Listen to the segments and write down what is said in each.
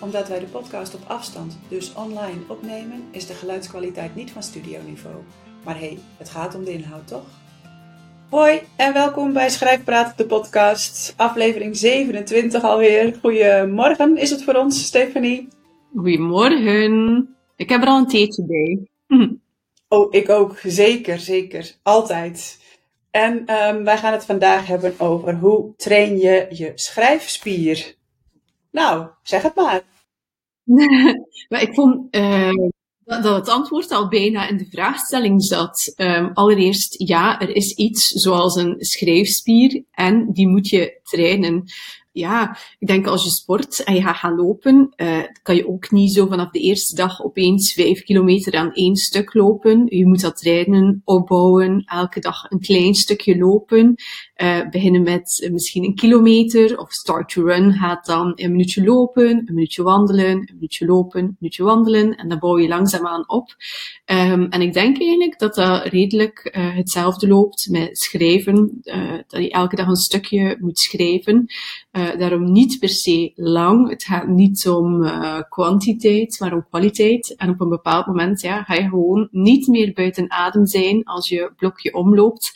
Omdat wij de podcast op afstand, dus online, opnemen, is de geluidskwaliteit niet van studioniveau. Maar hé, hey, het gaat om de inhoud, toch? Hoi en welkom bij Schrijfpraat, de podcast. Aflevering 27 alweer. Goedemorgen is het voor ons, Stephanie. Goedemorgen. Ik heb er al een theetje bij. Oh, ik ook. Zeker, zeker. Altijd. En um, wij gaan het vandaag hebben over hoe train je je schrijfspier. Nou, zeg het maar. maar ik vond uh, dat het antwoord al bijna in de vraagstelling zat. Um, allereerst, ja, er is iets zoals een schrijfspier en die moet je trainen ja, ik denk als je sport en je gaat gaan lopen, uh, kan je ook niet zo vanaf de eerste dag opeens vijf kilometer aan één stuk lopen. Je moet dat trainen, opbouwen, elke dag een klein stukje lopen. Uh, beginnen met misschien een kilometer of start to run gaat dan een minuutje lopen, een minuutje wandelen, een minuutje lopen, een minuutje wandelen en dan bouw je langzaamaan op. Um, en ik denk eigenlijk dat dat redelijk uh, hetzelfde loopt met schrijven, dat je elke dag een stukje moet schrijven. Daarom niet per se lang. Het gaat niet om kwantiteit, maar om kwaliteit. En op een bepaald moment ja, ga je gewoon niet meer buiten adem zijn als je blokje omloopt.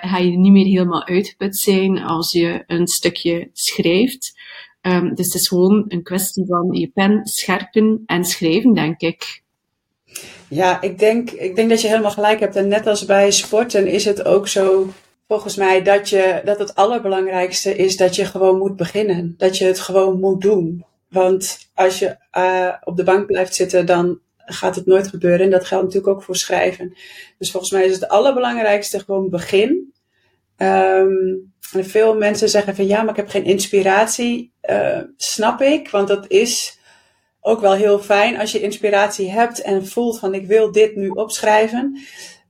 Ga je niet meer helemaal uitgeput zijn als je een stukje schrijft. Um, dus het is gewoon een kwestie van je pen scherpen en schrijven, denk ik. Ja, ik denk, ik denk dat je helemaal gelijk hebt. En net als bij sporten is het ook zo volgens mij dat, je, dat het allerbelangrijkste is dat je gewoon moet beginnen. Dat je het gewoon moet doen. Want als je uh, op de bank blijft zitten, dan gaat het nooit gebeuren. En dat geldt natuurlijk ook voor schrijven. Dus volgens mij is het allerbelangrijkste gewoon begin. En veel mensen zeggen van ja, maar ik heb geen inspiratie. Uh, snap ik, want dat is ook wel heel fijn als je inspiratie hebt en voelt van ik wil dit nu opschrijven.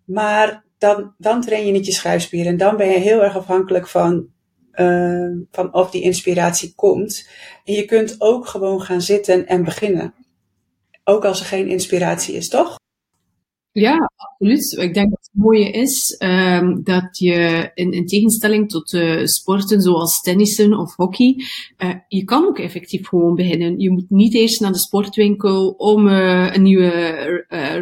Maar dan, dan train je niet je schrijfspieren. En dan ben je heel erg afhankelijk van, uh, van of die inspiratie komt. En je kunt ook gewoon gaan zitten en beginnen. Ook als er geen inspiratie is, toch? Ja, absoluut. Ik denk dat het mooie is um, dat je in, in tegenstelling tot uh, sporten zoals tennissen of hockey, uh, je kan ook effectief gewoon beginnen. Je moet niet eerst naar de sportwinkel om uh, een nieuwe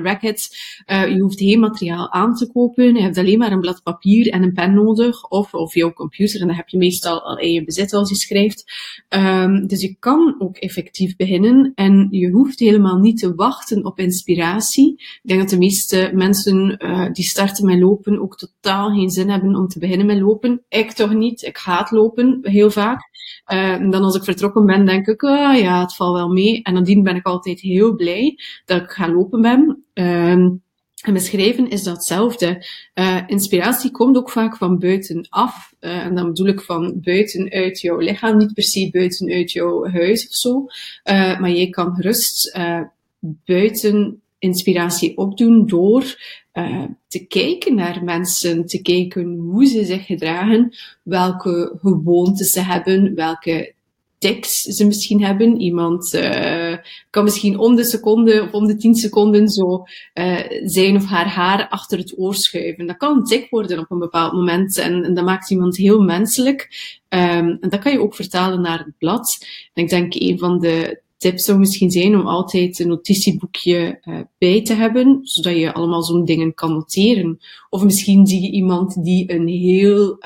racket. je hoeft geen materiaal aan te kopen. Je hebt alleen maar een blad papier en een pen nodig of, of jouw computer. En dat heb je meestal al in je bezit als je schrijft. Um, dus je kan ook effectief beginnen en je hoeft helemaal niet te wachten op inspiratie. Ik denk dat de meeste meeste uh, die starten met lopen ook totaal geen zin hebben om te beginnen met lopen. Ik toch niet. Ik haat lopen heel vaak. Uh, dan als ik vertrokken ben, denk ik, uh, ja, het valt wel mee. En nadien ben ik altijd heel blij dat ik ga lopen ben. Uh, en beschrijven is datzelfde. Uh, inspiratie komt ook vaak van buitenaf. Uh, en dan bedoel ik van buiten uit jouw lichaam, niet per se buiten uit jouw huis of zo. Maar je kan gerust buiten inspiratie opdoen door uh, te kijken naar mensen, te kijken hoe ze zich gedragen, welke gewoontes ze hebben, welke tics ze misschien hebben. Iemand uh, kan misschien om de seconde of om de tien seconden zo uh, zijn of haar haar achter het oor schuiven. Dat kan een tik worden op een bepaald moment en, dat maakt iemand heel menselijk. Um, en dat kan je ook vertalen naar het blad. En ik denk een van de tip zou misschien zijn om altijd een notitieboekje uh, bij te hebben, zodat je allemaal zo'n dingen kan noteren. Of misschien zie je iemand die een heel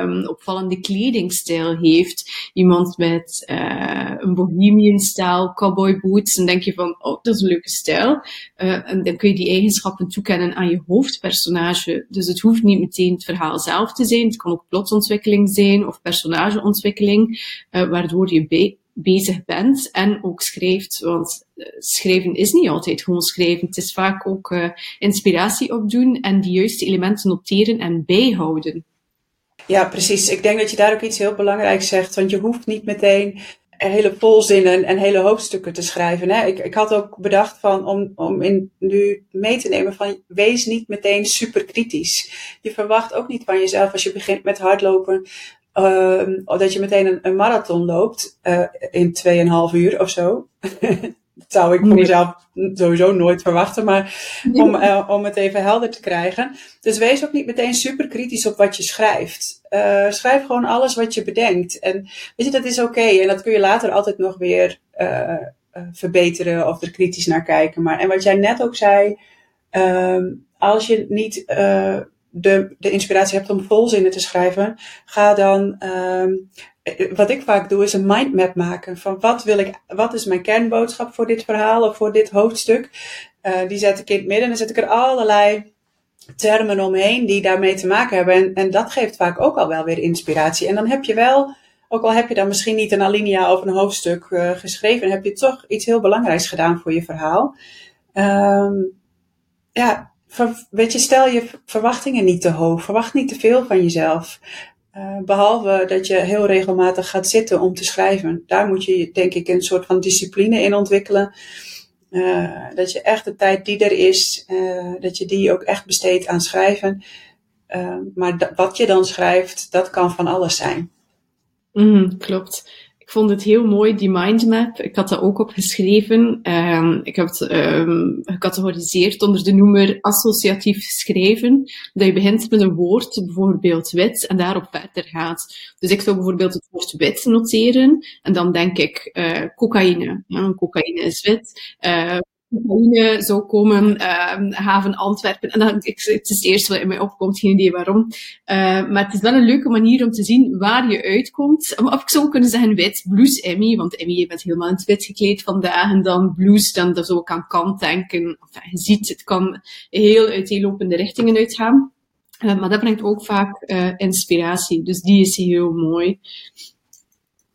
um, opvallende kledingstijl heeft. Iemand met uh, een bohemian stijl, cowboy boots. En denk je van, oh, dat is een leuke stijl. Uh, en dan kun je die eigenschappen toekennen aan je hoofdpersonage. Dus het hoeft niet meteen het verhaal zelf te zijn. Het kan ook plotontwikkeling zijn of personageontwikkeling, waardoor je bij bezig bent en ook schrijft. Want uh, schrijven is niet altijd gewoon schrijven. Het is vaak ook uh, inspiratie opdoen en de juiste elementen noteren en bijhouden. Ja, precies. Ik denk dat je daar ook iets heel belangrijks zegt. Want je hoeft niet meteen hele volzinnen en hele hoofdstukken te schrijven. Hè. Ik, ik had ook bedacht van om, om in, nu mee te nemen van wees niet meteen super kritisch. Je verwacht ook niet van jezelf als je begint met hardlopen. Uh, dat je meteen een, een marathon loopt uh, in 2,5 uur of zo. dat zou ik voor mezelf sowieso nooit verwachten, maar om, uh, om het even helder te krijgen. Dus wees ook niet meteen super kritisch op wat je schrijft. Uh, schrijf gewoon alles wat je bedenkt. En weet je, dat is oké. Okay. En dat kun je later altijd nog weer verbeteren of er kritisch naar kijken. Maar, en wat jij net ook zei, um, als je niet de, de inspiratie hebt om volzinnen te schrijven, ga dan um, wat ik vaak doe, is een mindmap maken. Van wat wil ik, wat is mijn kernboodschap voor dit verhaal of voor dit hoofdstuk? Uh, die zet ik in het midden en dan zet ik er allerlei termen omheen die daarmee te maken hebben. En, en dat geeft vaak ook al wel weer inspiratie. En dan heb je wel, ook al heb je dan misschien niet een alinea of een hoofdstuk uh, geschreven, heb je toch iets heel belangrijks gedaan voor je verhaal. Um, ja, weet je, stel je verwachtingen niet te hoog. Verwacht niet te veel van jezelf. Uh, behalve dat je heel regelmatig gaat zitten om te schrijven. Daar moet je denk ik een soort van discipline in ontwikkelen. Uh, dat je echt de tijd die er is, uh, dat je die ook echt besteedt aan schrijven. maar wat je dan schrijft, dat kan van alles zijn. Mm, klopt. Ik vond het heel mooi, die mindmap. Ik had dat ook opgeschreven. Um, ik heb het um, gecategoriseerd onder de noemer associatief schrijven. Dat je begint met een woord, bijvoorbeeld wit, en daarop verder gaat. Dus ik zou bijvoorbeeld het woord wit noteren. En dan denk ik uh, cocaïne. Cocaïne is wit. Uh, Oekraïne zou komen, uh, haven Antwerpen. En dan, ik, het is het eerste wat in mij opkomt, geen idee waarom. Uh, maar het is wel een leuke manier om te zien waar je uitkomt. Of ik zou kunnen zeggen wit, blues Emmy, want Emmy, je bent helemaal in het wit gekleed vandaag. En dan blues, dan, dan zou ik aan kant denken. Enfin, je ziet, het kan heel uiteenlopende richtingen uitgaan. Uh, maar dat brengt ook vaak uh, inspiratie. Dus die is heel mooi.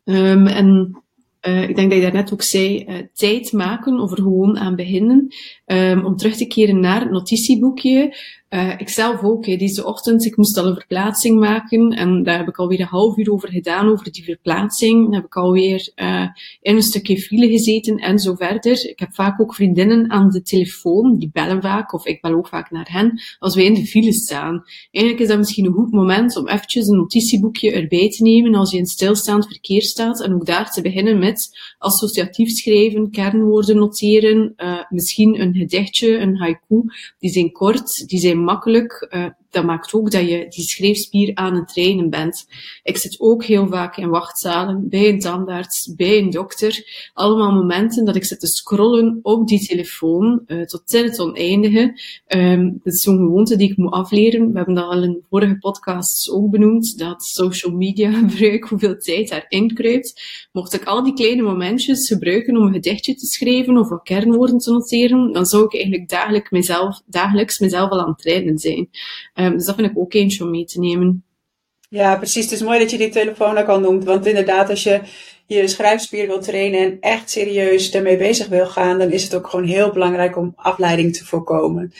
Um, en uh, ik denk dat je daarnet ook zei, uh, tijd maken of er gewoon aan beginnen. Um, om terug te keren naar het notitieboekje. Uh, ik zelf ook, deze ochtend, ik moest al een verplaatsing maken en daar heb ik alweer een half uur over gedaan, over die verplaatsing. Dan heb ik alweer uh, in een stukje file gezeten en zo verder. Ik heb vaak ook vriendinnen aan de telefoon, die bellen vaak, of ik bel ook vaak naar hen, als wij in de file staan. Eigenlijk is dat misschien een goed moment om eventjes een notitieboekje erbij te nemen als je in stilstaand verkeer staat en ook daar te beginnen met associatief schrijven, kernwoorden noteren, uh, misschien een gedichtje, een haiku. Die zijn kort, die zijn makkelijk. Dat maakt ook dat je die schreefspier aan het trainen bent. Ik zit ook heel vaak in wachtzalen, bij een tandarts, bij een dokter. Allemaal momenten dat ik zit te scrollen op die telefoon, uh, tot in het oneindige. Um, dat is zo'n gewoonte die ik moet afleren. We hebben dat al in vorige podcasts ook benoemd, dat social media gebruik, hoeveel tijd daarin kruipt. Mocht ik al die kleine momentjes gebruiken om een gedichtje te schrijven of wat kernwoorden te noteren, dan zou ik eigenlijk dagelijks mezelf, dagelijks mezelf al aan het trainen zijn. Dus dat vind ik ook eentje om mee te nemen. Ja, precies. Het is mooi dat je die telefoon ook al noemt. Want inderdaad, als je je schrijfspier wil trainen en echt serieus daarmee bezig wil gaan, dan is het ook gewoon heel belangrijk om afleiding te voorkomen.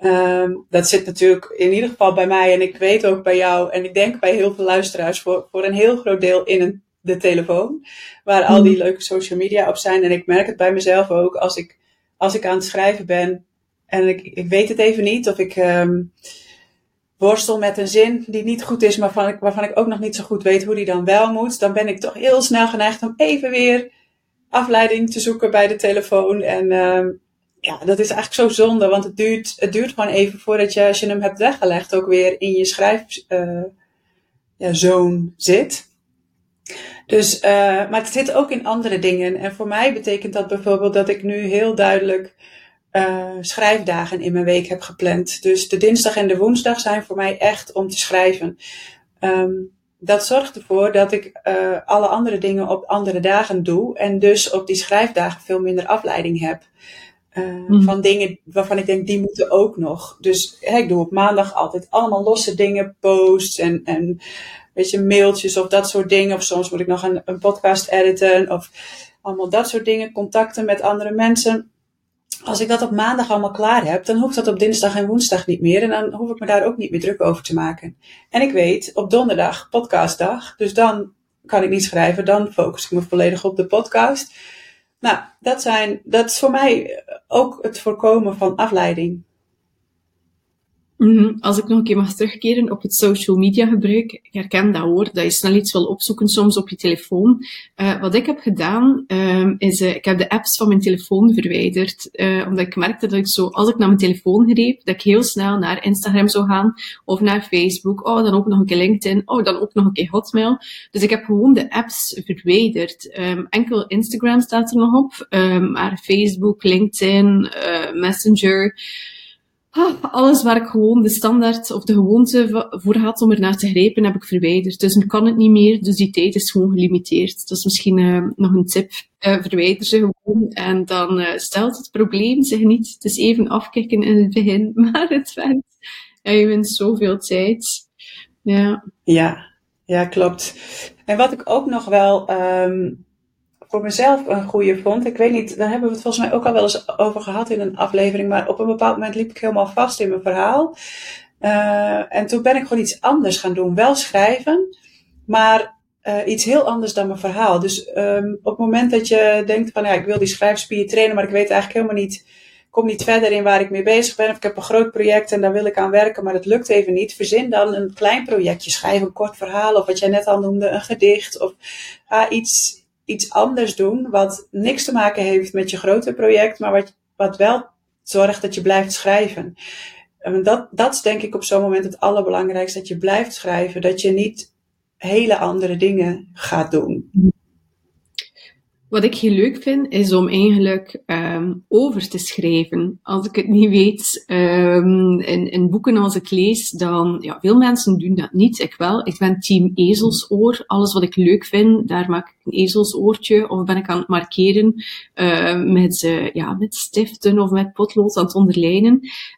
Um, dat zit natuurlijk in ieder geval bij mij en ik weet ook bij jou en ik denk bij heel veel luisteraars voor, voor een heel groot deel in een, de telefoon, waar al die hmm. leuke social media op zijn. En ik merk het bij mezelf ook als ik, als ik aan het schrijven ben en ik, ik weet het even niet of ik um, worstel met een zin die niet goed is, maar waarvan ik, waarvan ik ook nog niet zo goed weet hoe die dan wel moet, dan ben ik toch heel snel geneigd om even weer afleiding te zoeken bij de telefoon. En uh, ja, dat is eigenlijk zo zonde, want het duurt, het duurt gewoon even voordat je, als je hem hebt weggelegd, ook weer in je schrijfzone uh, ja, zit. Dus, uh, maar het zit ook in andere dingen. En voor mij betekent dat bijvoorbeeld dat ik nu heel duidelijk uh, schrijfdagen in mijn week heb gepland. Dus de dinsdag en de woensdag zijn voor mij echt om te schrijven. Um, dat zorgt ervoor dat ik uh, alle andere dingen op andere dagen doe. En dus op die schrijfdagen veel minder afleiding heb. Uh, mm. Van dingen waarvan ik denk, die moeten ook nog. Dus hè, ik doe op maandag altijd allemaal losse dingen, posts en, en weet je, mailtjes of dat soort dingen. Of soms moet ik nog een, een podcast editen of allemaal dat soort dingen. Contacten met andere mensen als ik dat op maandag allemaal klaar heb, dan hoeft dat op dinsdag en woensdag niet meer. En dan hoef ik me daar ook niet meer druk over te maken. En ik weet, op donderdag, podcastdag. Dus dan kan ik niet schrijven, dan focus ik me volledig op de podcast. Nou, dat, zijn, dat is voor mij ook het voorkomen van afleiding. Mhm. Als ik nog een keer mag terugkeren op het social media gebruik, ik herken dat hoor, dat je snel iets wil opzoeken soms op je telefoon. Uh, wat ik heb gedaan, uh, is uh, ik heb de apps van mijn telefoon verwijderd, uh, omdat ik merkte dat ik zo, als ik naar mijn telefoon greep, dat ik heel snel naar Instagram zou gaan, of naar Facebook, oh, dan ook nog een keer LinkedIn, oh, dan ook nog een keer Hotmail. Dus ik heb gewoon de apps verwijderd. Um, enkel Instagram staat er nog op, um, maar Facebook, LinkedIn, Messenger, alles waar ik gewoon de standaard of de gewoonte voor had om er naar te grijpen, heb ik verwijderd. Dus nu kan het niet meer, dus die tijd is gewoon gelimiteerd. Dat is misschien uh, nog een tip. Uh, verwijder ze gewoon en dan uh, stelt het probleem zich niet. Het is even afkicken in het begin, maar het werkt. En je wint zoveel tijd. Ja. Ja, ja, klopt. En wat ik ook nog wel um, voor mezelf een goede vond. Ik weet niet, daar hebben we het volgens mij ook al wel eens over gehad in een aflevering. Maar op een bepaald moment liep ik helemaal vast in mijn verhaal. Uh, en toen ben ik gewoon iets anders gaan doen. Wel schrijven, maar uh, iets heel anders dan mijn verhaal. Dus um, op het moment dat je denkt van ja, ik wil die schrijfspier trainen, maar ik weet eigenlijk helemaal niet, kom niet verder in waar ik mee bezig ben. Of ik heb een groot project en daar wil ik aan werken, maar het lukt even niet. Verzin dan een klein projectje. Schrijf een kort verhaal of wat jij net al noemde, een gedicht. Of iets, iets anders doen wat niks te maken heeft met je grote project, maar wat, wat wel zorgt dat je blijft schrijven. En dat, dat is denk ik op zo'n moment het allerbelangrijkste, dat je blijft schrijven, dat je niet hele andere dingen gaat doen. Wat ik heel leuk vind, is om eigenlijk um, over te schrijven. Als ik het niet weet, um, in, in boeken als ik lees, dan, ja, veel mensen doen dat niet. Ik wel. Ik ben team ezelsoor. Alles wat ik leuk vind, daar maak ik een ezelsoortje. Of ben ik aan het markeren, uh, met, uh, ja, met stiften of met potlood aan het onderlijnen.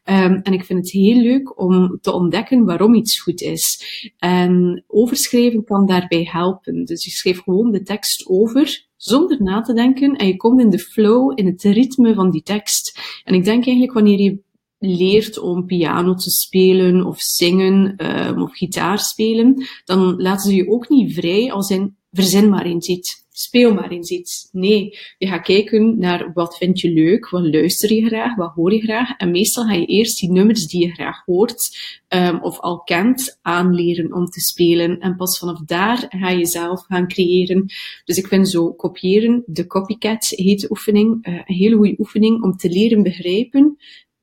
Um, en ik vind het heel leuk om te ontdekken waarom iets goed is. En overschrijven kan daarbij helpen. Dus je schrijft gewoon de tekst over, zonder na te denken en je komt in de flow, in het ritme van die tekst. En ik denk eigenlijk wanneer je leert om piano te spelen of zingen um, of gitaar spelen, dan laten ze je ook niet vrij als in verzin maar eens iets speel maar eens iets. Nee, je gaat kijken naar wat vind je leuk, wat luister je graag, wat hoor je graag. En meestal ga je eerst die nummers die je graag hoort um, of al kent aanleren om te spelen. En pas vanaf daar ga je zelf gaan creëren. Dus ik vind zo kopiëren, de copycat heet de oefening, uh, een hele goede oefening om te leren begrijpen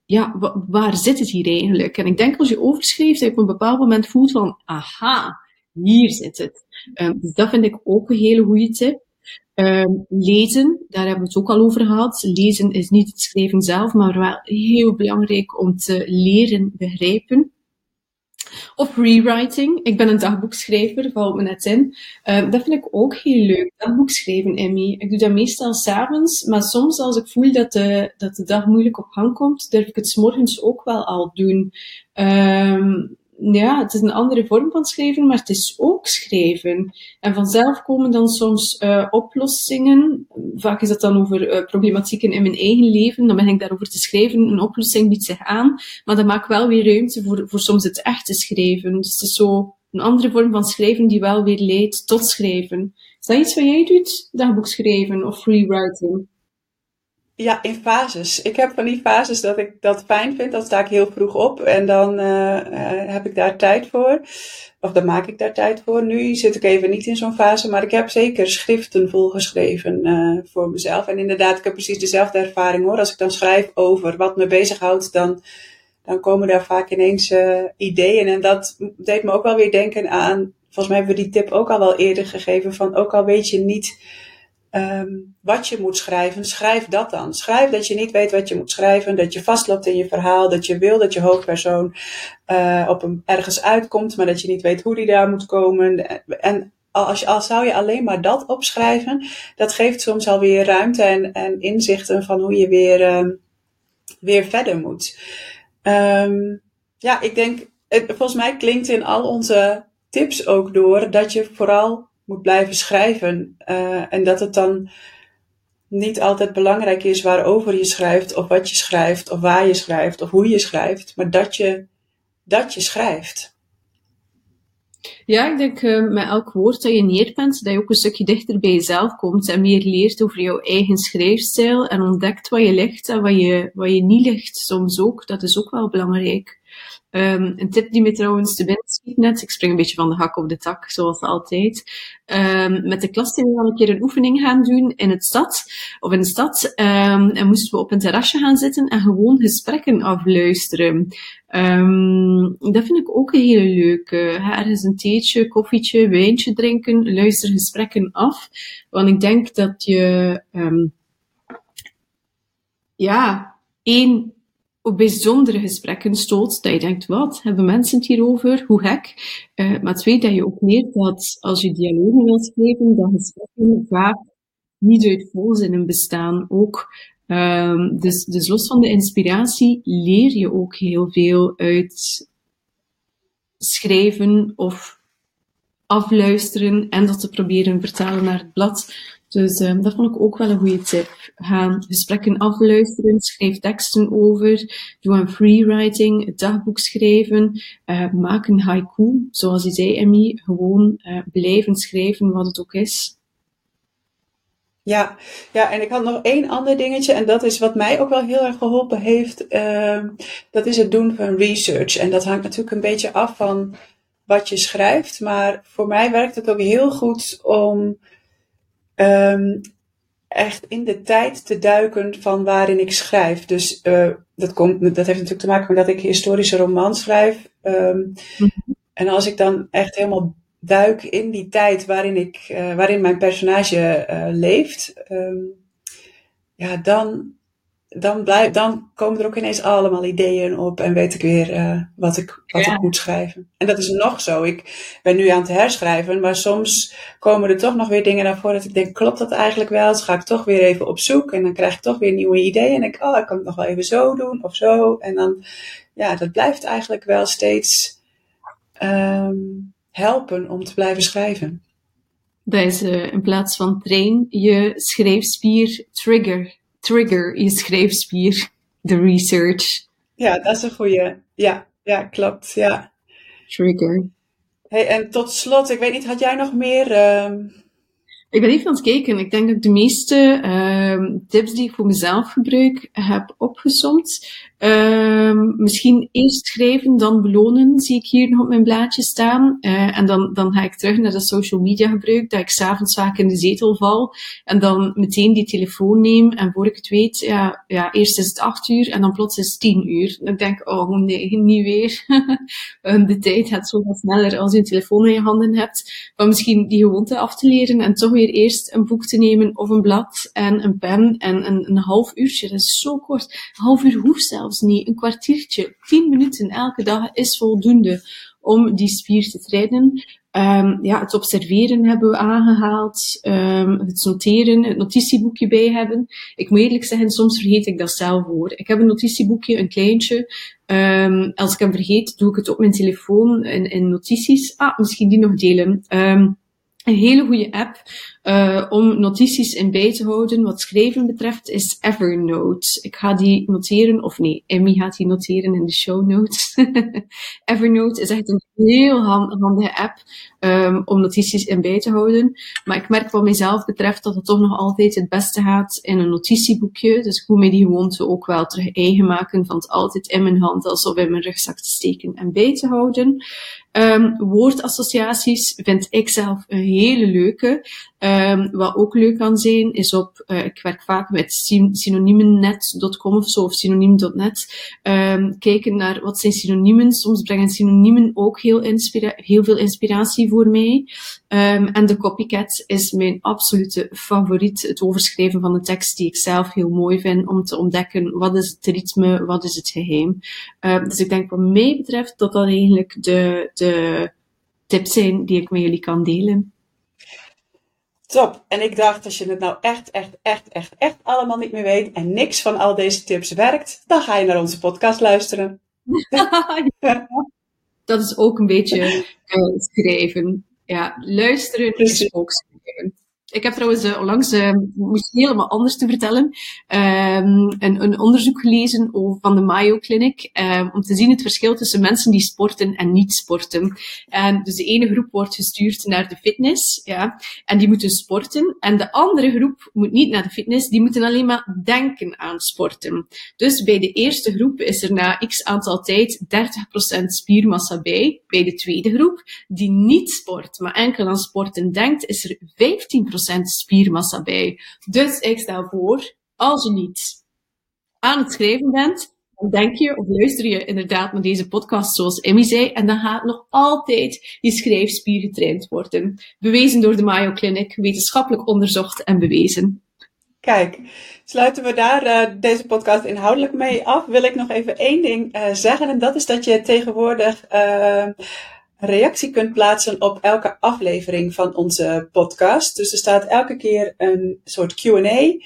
ja, waar zit het hier eigenlijk? En ik denk als je overschrijft, dat je op een bepaald moment voelt van, aha, hier zit het. Um, dus dat vind ik ook een hele goede tip. Um, lezen, daar hebben we het ook al over gehad. Lezen is niet het schrijven zelf, maar wel heel belangrijk om te leren begrijpen. Of rewriting. Ik ben een dagboekschrijver, valt me net in. Uh, dat vind ik ook heel leuk, dagboek schrijven, Emmy. Ik doe dat meestal s'avonds, maar soms als ik voel dat de, dat de dag moeilijk op gang komt, durf ik het morgens ook wel al doen. Um, ja, het is een andere vorm van schrijven, maar het is ook schrijven. En vanzelf komen dan soms uh, oplossingen. Vaak is dat dan over uh, problematieken in mijn eigen leven. Dan ben ik daarover te schrijven. Een oplossing biedt zich aan. Maar dan maak ik wel weer ruimte voor, voor soms het echte schrijven. Dus het is zo een andere vorm van schrijven die wel weer leidt tot schrijven. Is dat iets wat jij doet? Dagboek schrijven of freewriting? Ja, in fases. Ik heb van die fases dat ik dat fijn vind. Dan sta ik heel vroeg op en dan uh, heb ik daar tijd voor. Of dan maak ik daar tijd voor. Nu zit ik even niet in zo'n fase, maar ik heb zeker schriften volgeschreven uh, voor mezelf. En inderdaad, ik heb precies dezelfde ervaring hoor. Als ik dan schrijf over wat me bezighoudt, dan, dan komen daar vaak ineens ideeën. En dat deed me ook wel weer denken aan. Volgens mij hebben we die tip ook al wel eerder gegeven. Van ook al weet je niet um, wat je moet schrijven, schrijf dat dan. Schrijf dat je niet weet wat je moet schrijven, dat je vastloopt in je verhaal, dat je wil dat je hoofdpersoon uh, op een, ergens uitkomt, maar dat je niet weet hoe die daar moet komen. En als, als zou je alleen maar dat opschrijven, dat geeft soms alweer ruimte en, en inzichten van hoe je weer, uh, weer verder moet. Um, ja, ik denk, volgens mij klinkt in al onze tips ook door dat je vooral moet blijven schrijven. Uh, en dat het dan niet altijd belangrijk is waarover je schrijft, of wat je schrijft, of waar je schrijft, of hoe je schrijft, maar dat je, dat je schrijft. Ja, ik denk uh, met elk woord dat je neerpent, dat je ook een stukje dichter bij jezelf komt en meer leert over jouw eigen schrijfstijl en ontdekt wat je ligt en wat je, wat je niet ligt soms ook. Dat is ook wel belangrijk. Um, een tip die me trouwens te binnen schiet net, ik spring een beetje van de hak op de tak, zoals altijd. Um, met de klas zijn we al een keer een oefening gaan doen in het stad, of in de stad, um, en moesten we op een terrasje gaan zitten en gewoon gesprekken afluisteren. dat vind ik ook een hele leuke. Ergens een theetje, koffietje, wijntje drinken, luister gesprekken af. Want ik denk dat je, ja, één, op bijzondere gesprekken stoot, dat je denkt, wat, hebben mensen het hierover? Hoe gek? Uh, maar twee, dat je ook leert dat als je dialogen wilt schrijven, dat gesprekken vaak niet uit volzinnen bestaan ook. Um, dus, dus los van de inspiratie leer je ook heel veel uit schrijven of afluisteren en dat te proberen vertalen naar het blad. Dus um, dat vond ik ook wel een goede tip. Ga gesprekken afluisteren, schrijf teksten over, doe een freewriting, het dagboek schrijven, uh, maak een haiku, zoals je zei, Emmy, gewoon uh, blijven schrijven wat het ook is. Ja, ja, en ik had nog één ander dingetje, en dat is wat mij ook wel heel erg geholpen heeft. Uh, dat is het doen van research. En dat hangt natuurlijk een beetje af van wat je schrijft. Maar voor mij werkt het ook heel goed om um, echt in de tijd te duiken van waarin ik schrijf. Dus uh, dat, komt, dat heeft natuurlijk te maken met dat ik historische romans schrijf. Um, En als ik dan echt helemaal duik in die tijd waarin, ik, uh, waarin mijn personage uh, leeft, um, ja, dan, dan, blijf, dan komen er ook ineens allemaal ideeën op en weet ik weer uh, wat, ik, wat ik moet schrijven. En dat is nog zo. Ik ben nu aan het herschrijven, maar soms komen er toch nog weer dingen naar voren dat ik denk, klopt dat eigenlijk wel? Dus ga ik toch weer even op zoek en dan krijg ik toch weer nieuwe ideeën. En denk oh, ik kan het nog wel even zo doen of zo. En dan, ja, dat blijft eigenlijk wel steeds um, helpen om te blijven schrijven. Dat is uh, in plaats van train je schrijfspier trigger trigger je schrijfspier, de research. Ja, dat is een goede. Ja, ja, klopt. Ja. Trigger. Hey, en tot slot, ik weet niet, had jij nog meer uh, ik ben even aan het kijken. Ik denk dat ik de meeste uh, tips die ik voor mezelf gebruik heb opgesomd. Uh, misschien eerst schrijven, dan belonen, zie ik hier nog op mijn blaadje staan. Uh, en dan, dan ga ik terug naar dat social media gebruik, dat ik s'avonds vaak in de zetel val. En dan meteen die telefoon neem. En voor ik het weet, ja, ja eerst is het acht uur en dan plots is het tien uur. Denk ik, oh nee, niet weer. de tijd gaat zo wat sneller als je een telefoon in je handen hebt. Maar misschien die gewoonte af te leren en toch weer eerst een boek te nemen of een blad en een pen en een, een half uurtje. Dat is zo kort. Een half uur hoeft zelfs niet. Een kwartiertje, tien minuten elke dag is voldoende om die spier te trainen. Um, ja, het observeren hebben we aangehaald. Um, het noteren, het notitieboekje bij hebben. Ik moet eerlijk zeggen, soms vergeet ik dat zelf hoor. Ik heb een notitieboekje, een kleintje. Um, als ik hem vergeet, doe ik het op mijn telefoon in, in notities. Ah, misschien die nog delen. Een hele goede app uh, om notities in bij te houden wat schrijven betreft is Evernote. Ik ga die noteren, of nee, Emmy gaat die noteren in de show notes. Evernote is echt een heel handige app um, om notities in bij te houden. Maar ik merk wat mijzelf betreft dat het toch nog altijd het beste gaat in een notitieboekje. Dus ik moet mij die gewoonte ook wel terug eigen maken van het altijd in mijn hand alsof in mijn rugzak te steken en bij te houden. Um, woordassociaties vind ik zelf een hele leuke. Um, wat ook leuk kan zijn, is op, uh, ik werk vaak met synoniemennet.com of zo, of synoniem.net, um, kijken naar wat zijn synoniemen. Soms brengen synoniemen ook heel, heel veel inspiratie voor mij. Um, en de copycat is mijn absolute favoriet. Het overschrijven van de tekst die ik zelf heel mooi vind om te ontdekken wat is het ritme, wat is het geheim. dus ik denk wat mij betreft dat dat eigenlijk de, de tips zijn die ik met jullie kan delen. Top. En ik dacht, als je het nou echt, echt, echt, echt, echt allemaal niet meer weet en niks van al deze tips werkt, dan ga je naar onze podcast luisteren. Dat is ook een beetje uh, schrijven. Ja, luisteren is ook schrijven. Ik heb trouwens uh, onlangs, uh, moest helemaal anders te vertellen, um, een, een, onderzoek gelezen over, van de Mayo Clinic, um, om te zien het verschil tussen mensen die sporten en niet sporten. En dus de ene groep wordt gestuurd naar de fitness, ja, en die moeten sporten. En de andere groep moet niet naar de fitness, die moeten alleen maar denken aan sporten. Dus bij de eerste groep is er na x aantal tijd 30% spiermassa bij. Bij de tweede groep, die niet sport, maar enkel aan sporten denkt, is er 15% spiermassa bij. Dus ik stel voor, als je niet aan het schrijven bent, dan denk je of luister je inderdaad naar deze podcast zoals Emmy zei, en dan gaat nog altijd je schrijfspier getraind worden. Bewezen door de Mayo Clinic, wetenschappelijk onderzocht en bewezen. Kijk, sluiten we daar uh, deze podcast inhoudelijk mee af, wil ik nog even één ding uh, zeggen. En dat is dat je tegenwoordig uh, reactie kunt plaatsen op elke aflevering van onze podcast. Dus er staat elke keer een soort QA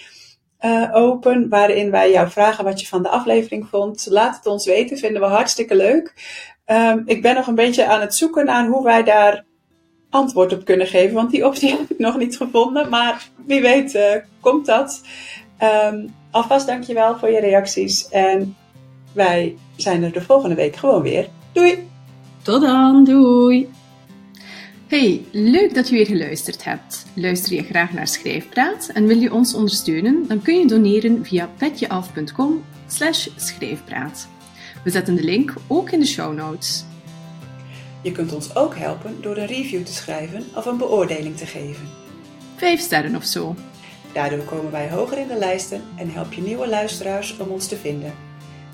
uh, open, waarin wij jou vragen wat je van de aflevering vond. Laat het ons weten, vinden we hartstikke leuk. Um, ik ben nog een beetje aan het zoeken naar hoe wij daar antwoord op kunnen geven, want die optie heb ik nog niet gevonden. Maar wie weet uh, komt dat. Um, alvast dankjewel voor je reacties en wij zijn er de volgende week gewoon weer. Doei! Tot dan, doei! Hey, leuk dat je weer geluisterd hebt. Luister je graag naar Schrijfpraat en wil je ons ondersteunen? Dan kun je doneren via petjeaf.com schrijfpraat. We zetten de link ook in de show notes. Je kunt ons ook helpen door een review te schrijven of een beoordeling te geven. Vijf sterren of zo. Daardoor komen wij hoger in de lijsten en help je nieuwe luisteraars om ons te vinden.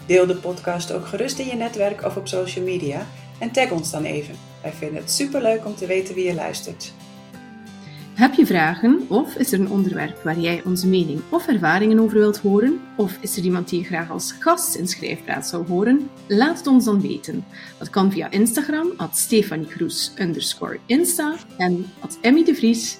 Deel de podcast ook gerust in je netwerk of op social media en tag ons dan even. Wij vinden het superleuk om te weten wie je luistert. Heb je vragen of is er een onderwerp waar jij onze mening of ervaringen over wilt horen? Of is er iemand die je graag als gast in Schrijfpraat zou horen? Laat het ons dan weten. Dat kan via Instagram, at Stefanie Kroes Insta en at Emmy de Vries